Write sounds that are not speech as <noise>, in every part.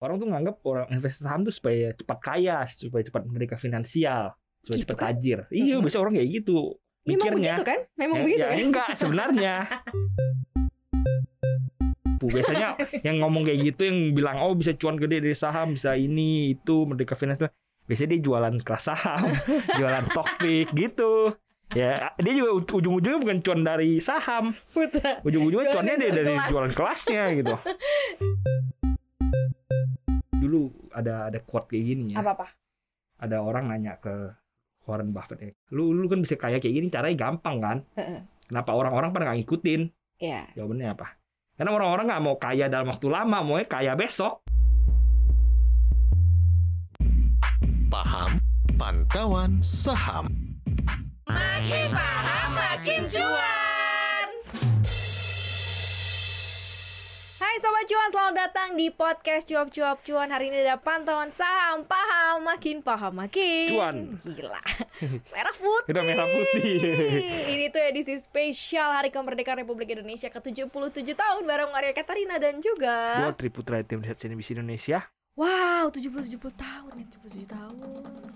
orang tuh nganggap orang investasi saham tuh supaya cepat kaya, supaya cepat merdeka finansial, supaya Gitu cepat kan? tajir. Iya, biasa orang kayak gitu Memang mikirnya. begitu kan? Memang ya, begitu ya kan? enggak sebenarnya. Biasanya <laughs> yang ngomong kayak gitu yang bilang oh bisa cuan gede dari saham, bisa ini itu merdeka finansial. Biasanya dia jualan kelas saham, <laughs> jualan topik gitu. Ya, dia juga ujung-ujungnya bukan cuan dari saham, ujung-ujungnya cuannya dari kelas. jualan kelasnya gitu. <laughs> Dulu ada ada quote kayak gini ya. Apa-apa? Ada orang nanya ke Warren Buffett ya, lu lu kan bisa kaya kayak gini caranya gampang kan? Heeh. Kenapa orang-orang pada nggak ngikutin? Iya. Jawabannya apa? Karena orang-orang nggak mau kaya dalam waktu lama, mau kaya besok. Paham Pantauan Saham. Makin paham makin cuan. Sobat Cuan, selamat datang di podcast Cuap Cuap Cuan Hari ini ada pantauan saham Paham, makin paham makin Cuan. Gila Merah putih Udah merah putih. Ini tuh edisi spesial Hari Kemerdekaan Republik Indonesia ke-77 tahun Bareng Maria Katarina dan juga Gua Triputra tim CNBC Indonesia. Wow, 77 tahun nih, 77 tahun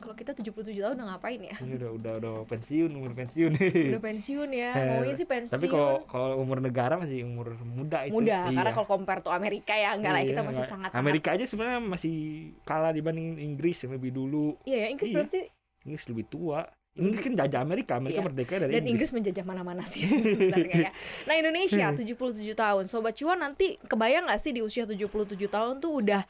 Kalau kita 77 tahun udah ngapain ya? Udah udah udah pensiun, umur pensiun. Udah pensiun ya, <laughs> maunya sih pensiun Tapi kalau kalau umur negara masih umur muda itu. muda Iya. karena kalau compare to Amerika ya enggak lah Iya, kita masih enggak. sangat Amerika aja sebenarnya masih kalah dibanding Inggris yang lebih dulu. iya ya Inggris Iya. berapa sih Inggris lebih tua. Inggris kan jajah Amerika, Amerika Iya. merdeka dari dan Inggris menjajah mana-mana sih <laughs> sebenarnya ya nah Indonesia Hmm. 77 tahun sobat cuan nanti kebayang nggak sih di usia 77 tahun tuh udah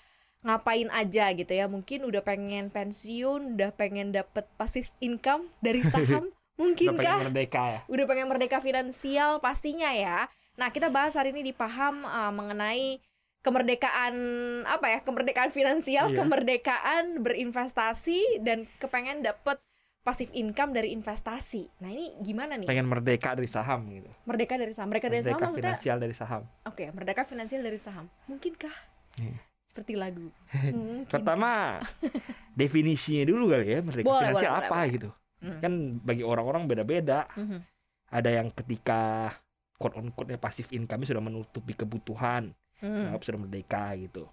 ngapain aja gitu ya mungkin udah pengen pensiun udah pengen dapet passive income dari <laughs> saham Udah mungkinkah pengen merdeka ya. udah pengen merdeka finansial pastinya ya. Nah, kita bahas hari ini di Paham uh, mengenai kemerdekaan apa ya? Kemerdekaan finansial, Iya. kemerdekaan berinvestasi dan kepengen dapet pasif income dari investasi. Nah, ini gimana nih? Pengen merdeka dari saham gitu. Merdeka dari saham. Merdeka dari saham Merdeka maksudnya finansial dari saham. oke, merdeka finansial dari saham. Mungkinkah? Iya. Seperti lagu. <laughs> Mungkin. Pertama definisinya dulu kali ya merdeka Boleh, finansial boleh, apa boleh, gitu. Hmm. Kan bagi orang-orang beda-beda. Mhm. Ada yang ketika quote on quote pasif income sudah menutupi kebutuhan, Hmm. anggap sudah merdeka gitu.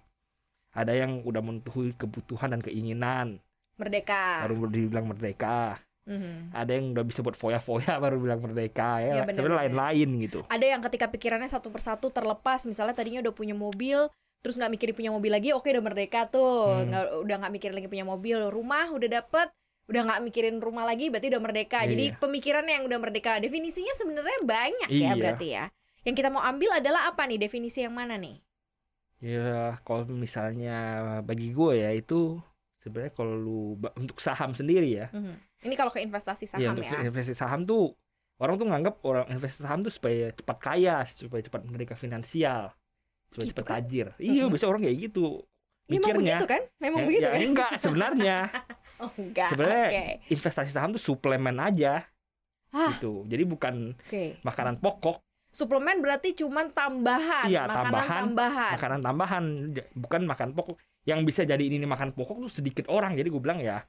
Ada yang udah menutupi kebutuhan dan keinginan, Merdeka. baru dibilang merdeka. Mhm. Ada yang udah bisa buat foya-foya <laughs> baru bilang merdeka ya. Benar, Sebenarnya benar. lain-lain gitu. ada yang ketika pikirannya satu persatu terlepas misalnya tadinya udah punya mobil terus nggak mikirin punya mobil lagi oke udah merdeka tuh. Hmm. nggak udah nggak mikirin lagi punya mobil rumah udah dapet. Udah nggak mikirin rumah lagi berarti udah merdeka. Jadi Iya. pemikirannya yang udah merdeka definisinya sebenarnya banyak ya Iya. berarti ya. Yang kita mau ambil adalah apa nih? Definisi yang mana nih? Ya kalau misalnya bagi gue ya itu sebenarnya kalau lu untuk saham sendiri ya. Mhm. ini kalau ke investasi Iya, saham untuk ya investasi saham tuh orang tuh nganggap orang investasi saham tuh supaya cepat kaya, supaya cepat merdeka finansial, supaya Gitu cepat kan? tajir. Iya, biasa orang kayak gitu. memang Mikirnya. begitu kan memang Ya- begitu ya, kan enggak sebenarnya. <laughs> oh enggak Sebenarnya oke investasi saham tuh suplemen aja ah gitu. Jadi bukan oke makanan pokok, suplemen berarti cuman tambahan Iya, makanan tambahan. tambahan makanan tambahan, bukan makan pokok. Yang bisa jadi ini makan pokok tuh sedikit orang. Jadi gue bilang ya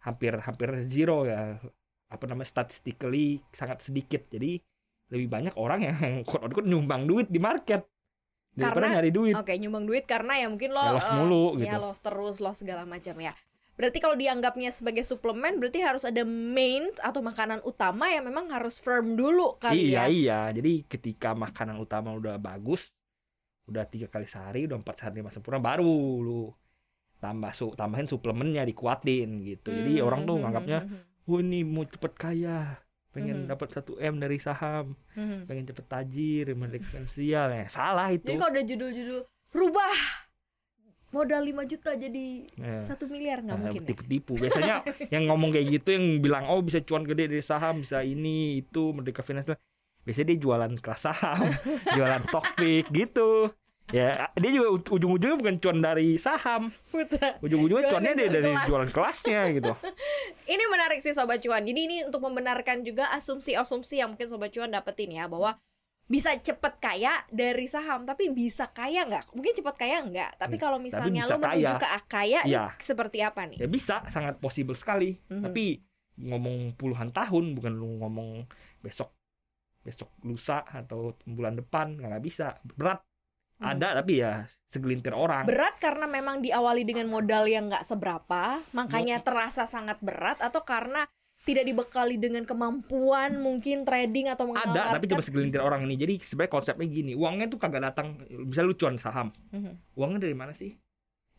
hampir hampir zero ya. Apa namanya statistically sangat sedikit. Jadi lebih banyak orang yang <laughs> quote unquote nyumbang duit di market daripada Karena- nyari duit. Oke, nyumbang duit karena ya mungkin lo Ya, loss eh, mulu ya gitu. loss terus, loss segala macam ya. Berarti kalau dianggapnya sebagai suplemen berarti harus ada main atau makanan utama yang memang harus firm dulu kali iya ya. iya. Jadi ketika makanan utama udah bagus, udah tiga kali sehari, udah empat sehari lima sempurna, baru lu tambah su tambahin suplemennya dikuatin gitu. Jadi Hmm, orang tuh hmm, nganggapnya, hmm, wah ini mau cepet kaya, pengen Mhm. dapat 1 m dari saham, hmm, hmm. pengen cepet tajir, merdeka finansial, ya salah itu. Jadi kalau ada judul-judul rubah modal 5 juta jadi Ya. satu miliar nggak Nah, mungkin ya? tipu-tipu. Biasanya <laughs> yang ngomong kayak gitu yang bilang oh bisa cuan gede dari saham, bisa ini itu merdeka finansial. Biasanya dia jualan kelas saham, <laughs> jualan topik gitu. Ya, dia juga ujung-ujungnya bukan cuan dari saham. Ujung-ujungnya cuannya dia dari kelas. jualan kelasnya gitu. <laughs> Ini menarik sih sobat cuan. Jadi ini untuk membenarkan juga asumsi-asumsi yang mungkin sobat cuan dapetin ya bahwa bisa cepet kaya dari saham, tapi bisa kaya nggak? Mungkin cepet kaya nggak, tapi Hmm, kalau misalnya bisa lo menuju kaya. ke kaya, Iya. seperti apa nih? Ya bisa, sangat possible sekali. Mhm. Tapi ngomong puluhan tahun bukan lu ngomong besok besok lusa atau bulan depan nggak bisa berat. Ada tapi ya segelintir orang. Berat karena memang diawali dengan modal yang nggak seberapa, makanya terasa sangat berat atau karena tidak dibekali dengan kemampuan mungkin trading atau mengenal ada tapi cuma segelintir orang ini jadi sebenarnya konsepnya gini uangnya tuh kagak datang bisa lu cuan saham. Mhm. uangnya dari mana sih?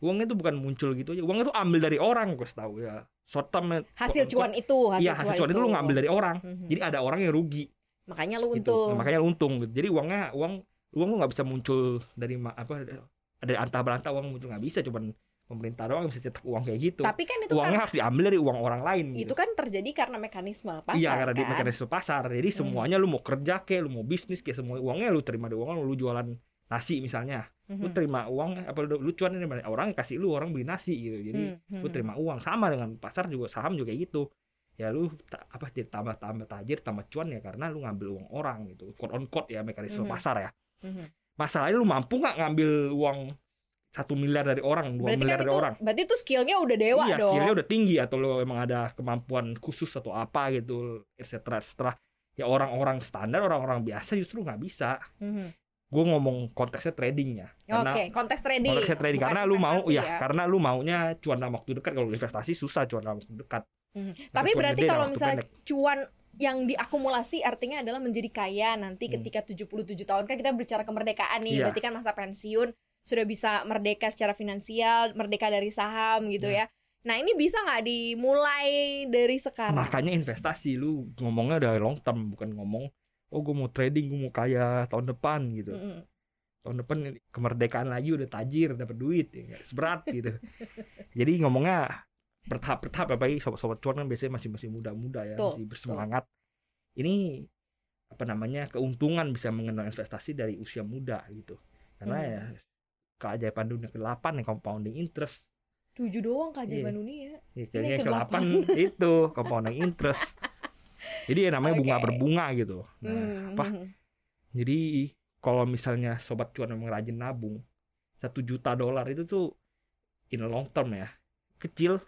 Uangnya tuh bukan muncul gitu aja. Uangnya tuh ambil dari orang gue tahu ya. Short term hasil cuan itu, hasil, iya hasil cuan itu lu ngambil dari orang. Mhm. jadi ada orang yang rugi. Makanya lu gitu. untung. Nah, makanya lu untung gitu. jadi uangnya uang uang lu nggak bisa muncul dari apa ada antah berantah uang muncul nggak bisa cuman pemerintah doang bisa cetak uang kayak gitu Tapi kan itu uangnya kan harus diambil dari uang orang lain itu gitu. kan terjadi karena mekanisme pasar. iya karena di kan? mekanisme pasar jadi Hmm. semuanya lu mau kerja kayak lu mau bisnis kayak semua uangnya lu terima dari uang lu jualan nasi misalnya lu Mhm. terima uang apa lu, lu cuan dari mana orang kasih lu orang beli nasi gitu jadi Hmm, lu hmm. terima uang sama dengan pasar juga saham juga gitu ya lu ta- apa jadi tambah tambah tajir tambah cuan ya karena lu ngambil uang orang gitu quote on quote ya mekanisme Mhm. pasar ya Mhm. masalahnya lu mampu nggak ngambil uang satu miliar dari orang dua Berarti miliar kan dari itu orang berarti itu skillnya udah dewa iya dong. skillnya udah tinggi atau lu emang ada kemampuan khusus atau apa gitu etc setelah ya orang-orang standar orang-orang biasa justru nggak bisa Mhm. gue ngomong konteksnya tradingnya Oke, konteks trading. konteksnya trading bukan karena lu mau investasi ya, karena lu maunya cuan dalam waktu dekat kalau investasi susah cuan dalam waktu dekat Mhm. Tapi berarti kalau misalnya pendek. cuan yang diakumulasi artinya adalah menjadi kaya nanti Hmm. ketika 77 tahun kan kita bicara kemerdekaan nih Iya. berarti kan masa pensiun sudah bisa merdeka secara finansial merdeka dari saham gitu Iya. ya nah ini bisa nggak dimulai dari sekarang makanya investasi lu ngomongnya udah long term bukan ngomong oh gue mau trading gue mau kaya tahun depan gitu Mm-mm. tahun depan kemerdekaan lagi udah tajir dapat duit ya seberat gitu <laughs> jadi ngomongnya bertahap bertahap apalagi sobat sobat cuan kan biasanya masih masih muda muda ya Betul, masih bersemangat ini apa namanya keuntungan bisa mengenal investasi dari usia muda gitu karena Hmm. ya keajaiban dunia ke-8 yang compounding interest tujuh doang keajaiban Iya. dunia Ya, kayaknya yang ke-8. ke-8 itu compounding interest. Jadi ya namanya bunga Oke. berbunga gitu. Nah, Hmm, apa? hmm. Jadi kalau misalnya sobat cuan memang rajin nabung, satu juta dolar itu tuh in long term ya, kecil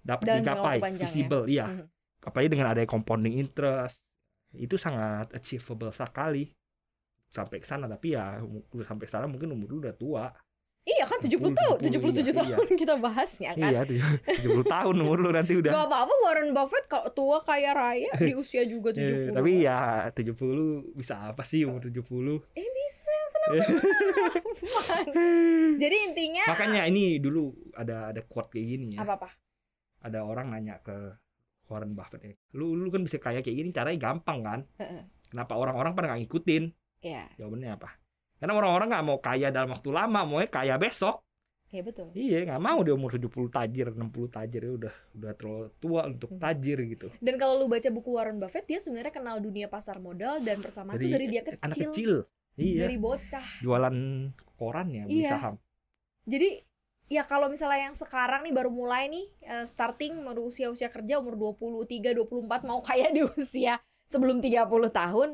dapat Dalam digapai, ya. visible, iya. Mhm. Apalagi dengan ada compounding interest, itu sangat achievable sekali sampai ke sana. Tapi ya udah sampai sana mungkin umur lu udah tua. iya kan 70 tahun 77 70, iya, tahun kita bahasnya kan Iya, 70 tahun umur lu nanti udah. Gak apa-apa Warren Buffett kalau tua kaya raya <laughs> di usia juga 70 Eh, tapi ya 70 bisa apa sih umur 70? Eh bisa yang senang-senang <laughs> Jadi intinya Makanya ini dulu ada ada quote kayak gini ya. Apa-apa? Ada orang nanya ke Warren Buffett ya. Lu lu kan bisa kaya kayak gini caranya gampang kan? Kenapa orang-orang pada nggak ngikutin? Iya, Jawabannya apa? Karena orang-orang nggak mau kaya dalam waktu lama, maunya kaya besok. iya betul Iya, nggak mau dia umur 70 tajir, 60 tajir ya udah udah terlalu tua untuk Hmm. tajir gitu. Dan kalau lu baca buku Warren Buffett Dia sebenarnya kenal dunia pasar modal Dan bersamaan itu dari dia kecil, anak kecil. Iya, Dari bocah jualan koran ya, beli Iya. saham. Jadi ya kalau misalnya yang sekarang nih baru mulai nih eh, starting baru usia-usia kerja umur 23, 24 mau kaya di usia sebelum 30 tahun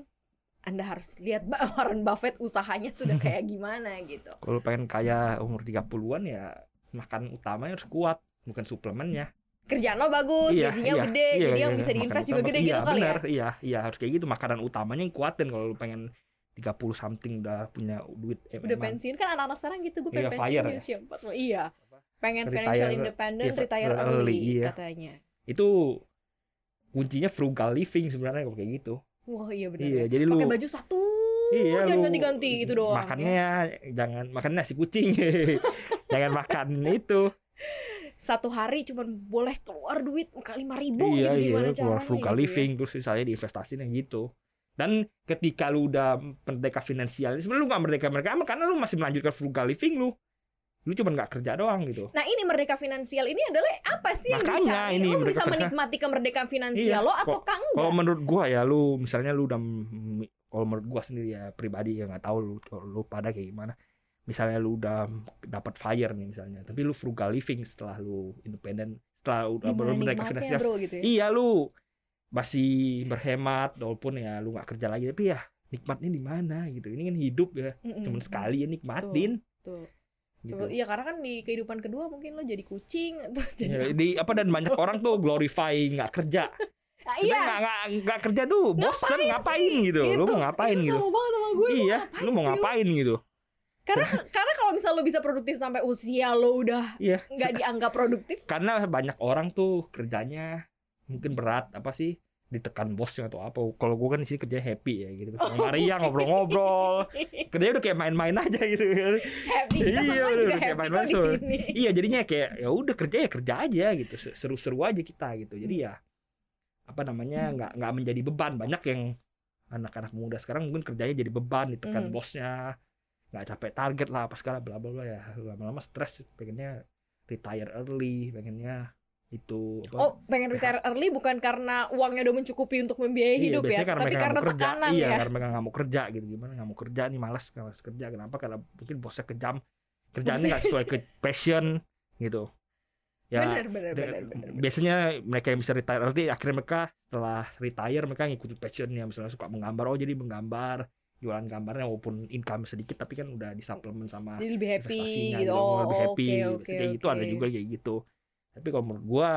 Anda harus lihat Mbak <laughs> Warren Buffett usahanya tuh udah kayak gimana gitu. Kalau pengen kaya umur 30-an ya makan utamanya harus kuat, bukan suplemennya. Kerjaan lo bagus, Iya, gajinya iya, gede, iya, jadi yang iya, bisa diinvest juga gede iya, gitu kali benar, ya. Iya, iya harus kayak gitu. Makanan utamanya yang kuatin kalau lu pengen 30 something udah punya duit eh, Udah memang. pensiun kan anak-anak sekarang gitu, gue pengen Iya, pensiun fire di ya? usia 40. Iya. Pengen Retire- financial independent, iya, retire early, early, iya. katanya. Itu kuncinya frugal living sebenarnya kalau kayak gitu. Wah iya benar. Iya, ya. jadi lu Pakai baju satu, Iya, jangan ganti-ganti itu doang. ya. Makannya jangan makan nasi kucing. <laughs> jangan makan itu. Satu hari cuma boleh keluar duit kali lima ribu iya, gitu iya, gimana keluar caranya frugal gitu ya. living terus saya diinvestasiin yang gitu. Dan ketika lu udah merdeka finansial, sebenarnya lu gak merdeka merdeka karena lu masih melanjutkan frugal living lu. Lu cuma nggak kerja doang gitu. Nah ini merdeka finansial ini adalah apa sih yang Makanya dicari? ini merdeka bisa menikmati kemerdekaan finansial Iya, lo kok- atau enggak? Kalau menurut gua ya lu misalnya lu udah kalau menurut gua sendiri ya pribadi ya nggak tahu lu lu pada kayak gimana. Misalnya lu udah dapat fire nih misalnya, tapi lu frugal living setelah lu independen, setelah udah merdeka nikmatnya finansial. bro gitu ya? Iya lu masih berhemat walaupun ya lu nggak kerja lagi tapi ya nikmatnya di mana gitu. Ini kan hidup ya, Mm-mm. cuman sekali ya nikmatin. Tuh. Gitu. Sebe- Iya karena kan di kehidupan kedua mungkin lo jadi kucing atau <laughs> jadi Ya, di apa dan banyak orang tuh glorify nggak kerja. <laughs> Ah, Sebenarnya iya. nggak nggak nggak kerja tuh bosen Ngapain ngapain, sih? gitu. Lu Gitu. mau ngapain Iya, gitu? Sama banget sama gue. iya, lu mau ngapain gitu? Karena <laughs> karena kalau misal lo bisa produktif sampai usia lo udah Iya. nggak dianggap produktif, Karena banyak orang tuh kerjanya mungkin berat apa sih ditekan bosnya atau apa. Kalau gue kan di sini kerja happy ya gitu. Sama Maria ngobrol-ngobrol. Kerjanya udah kayak main-main aja gitu. happy kita Iya, semua udah juga happy kok di tuh. sini. iya jadinya kayak ya udah kerja ya kerja aja gitu seru-seru aja kita gitu jadi ya apa namanya nggak nggak menjadi beban banyak yang anak-anak muda sekarang mungkin kerjanya jadi beban ditekan Hmm. bosnya nggak capek target lah apa segala bla bla bla ya lama-lama stres pengennya retire early pengennya itu apa, Oh, pengen retire early bukan karena uangnya udah mencukupi untuk membiayai Iya, hidup ya, biasanya tapi karena kerja. tekanan iya, ya. karena mereka nggak mau kerja gitu. Gimana nggak mau kerja nih? Malas malas kerja. Kenapa? Karena mungkin bosnya kejam. Kerjaannya nggak sesuai ke <laughs> passion gitu. Ya benar, benar, benar, benar. biasanya mereka yang bisa retire early akhirnya mereka setelah retire mereka ngikutin passionnya. Misalnya suka menggambar oh jadi menggambar. Jualan gambarnya walaupun income sedikit tapi kan udah disuplemen sama Jadi lebih happy gitu. gitu, Oh, lebih happy oke, gitu. oke, kayak gitu ada juga kayak gitu tapi kalau menurut gua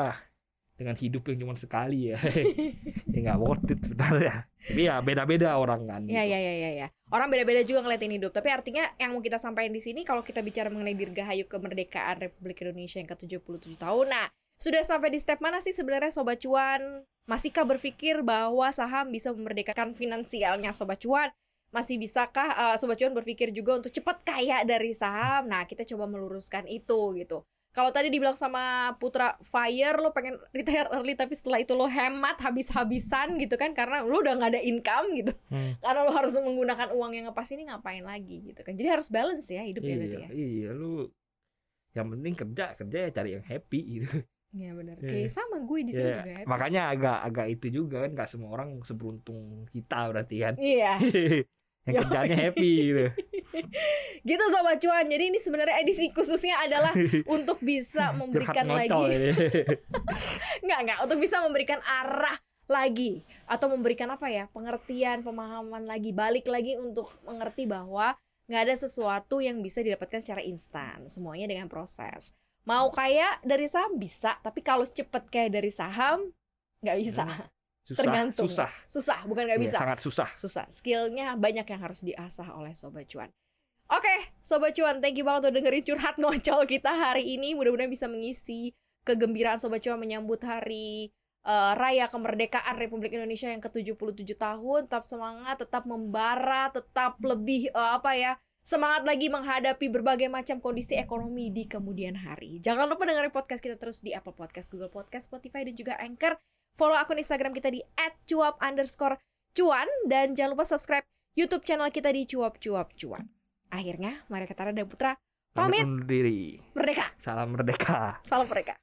dengan hidup yang cuma sekali ya <laughs> ya nggak worth it sebenarnya tapi ya beda-beda orang kan Ya, gitu. ya, ya, ya, ya. Orang beda-beda juga ngeliatin hidup. Tapi artinya yang mau kita sampaikan di sini kalau kita bicara mengenai dirgahayu kemerdekaan Republik Indonesia yang ke-77 tahun. Nah, sudah sampai di step mana sih sebenarnya Sobat Cuan? Masihkah berpikir bahwa saham bisa memerdekakan finansialnya Sobat Cuan? Masih bisakah uh, Sobat Cuan berpikir juga untuk cepat kaya dari saham? Nah, kita coba meluruskan itu gitu. Kalau tadi dibilang sama Putra Fire lo pengen retire early tapi setelah itu lo hemat habis-habisan gitu kan karena lo udah nggak ada income gitu. Hmm. karena lo harus menggunakan uang yang ngepas ini ngapain lagi gitu kan. Jadi harus balance ya hidup ya berarti iya ya. iya lu yang penting kerja kerja ya cari yang happy gitu. Iya benar. Iya. kayak sama gue di sini Ya, juga happy. makanya agak agak itu juga kan nggak semua orang seberuntung kita berarti kan. Iya <laughs> yang Yoi. kerjanya happy gitu. <laughs> Gitu sobat cuan. Jadi ini sebenarnya edisi khususnya adalah <laughs> untuk bisa memberikan lagi. <laughs> nggak nggak. Untuk bisa memberikan arah lagi atau memberikan apa ya pengertian pemahaman lagi balik lagi untuk mengerti bahwa nggak ada sesuatu yang bisa didapatkan secara instan. Semuanya dengan proses. Mau kaya dari saham bisa. Tapi kalau cepet kayak dari saham nggak bisa susah Tergantung. susah. Susah bukan nggak Iya, bisa. sangat susah. Susah. Skillnya banyak yang harus diasah oleh sobat cuan. Oke sobat cuan thank you banget udah dengerin curhat <laughs> ngocol kita hari ini. Mudah-mudahan bisa mengisi kegembiraan sobat cuan menyambut hari eh, raya kemerdekaan Republik Indonesia yang ke-77 tahun. Tetap semangat tetap membara tetap lebih eh, apa ya semangat lagi menghadapi berbagai macam kondisi ekonomi di kemudian hari. Jangan lupa dengerin podcast kita terus di Apple Podcast, Google Podcast, Spotify, dan juga Anchor. Follow akun Instagram kita di @cuap underscore cuan dan jangan lupa subscribe YouTube channel kita di cuap cuap cuan. Akhirnya, Maria Katara dan Putra pamit Pamit undur diri merdeka. salam merdeka Salam mereka.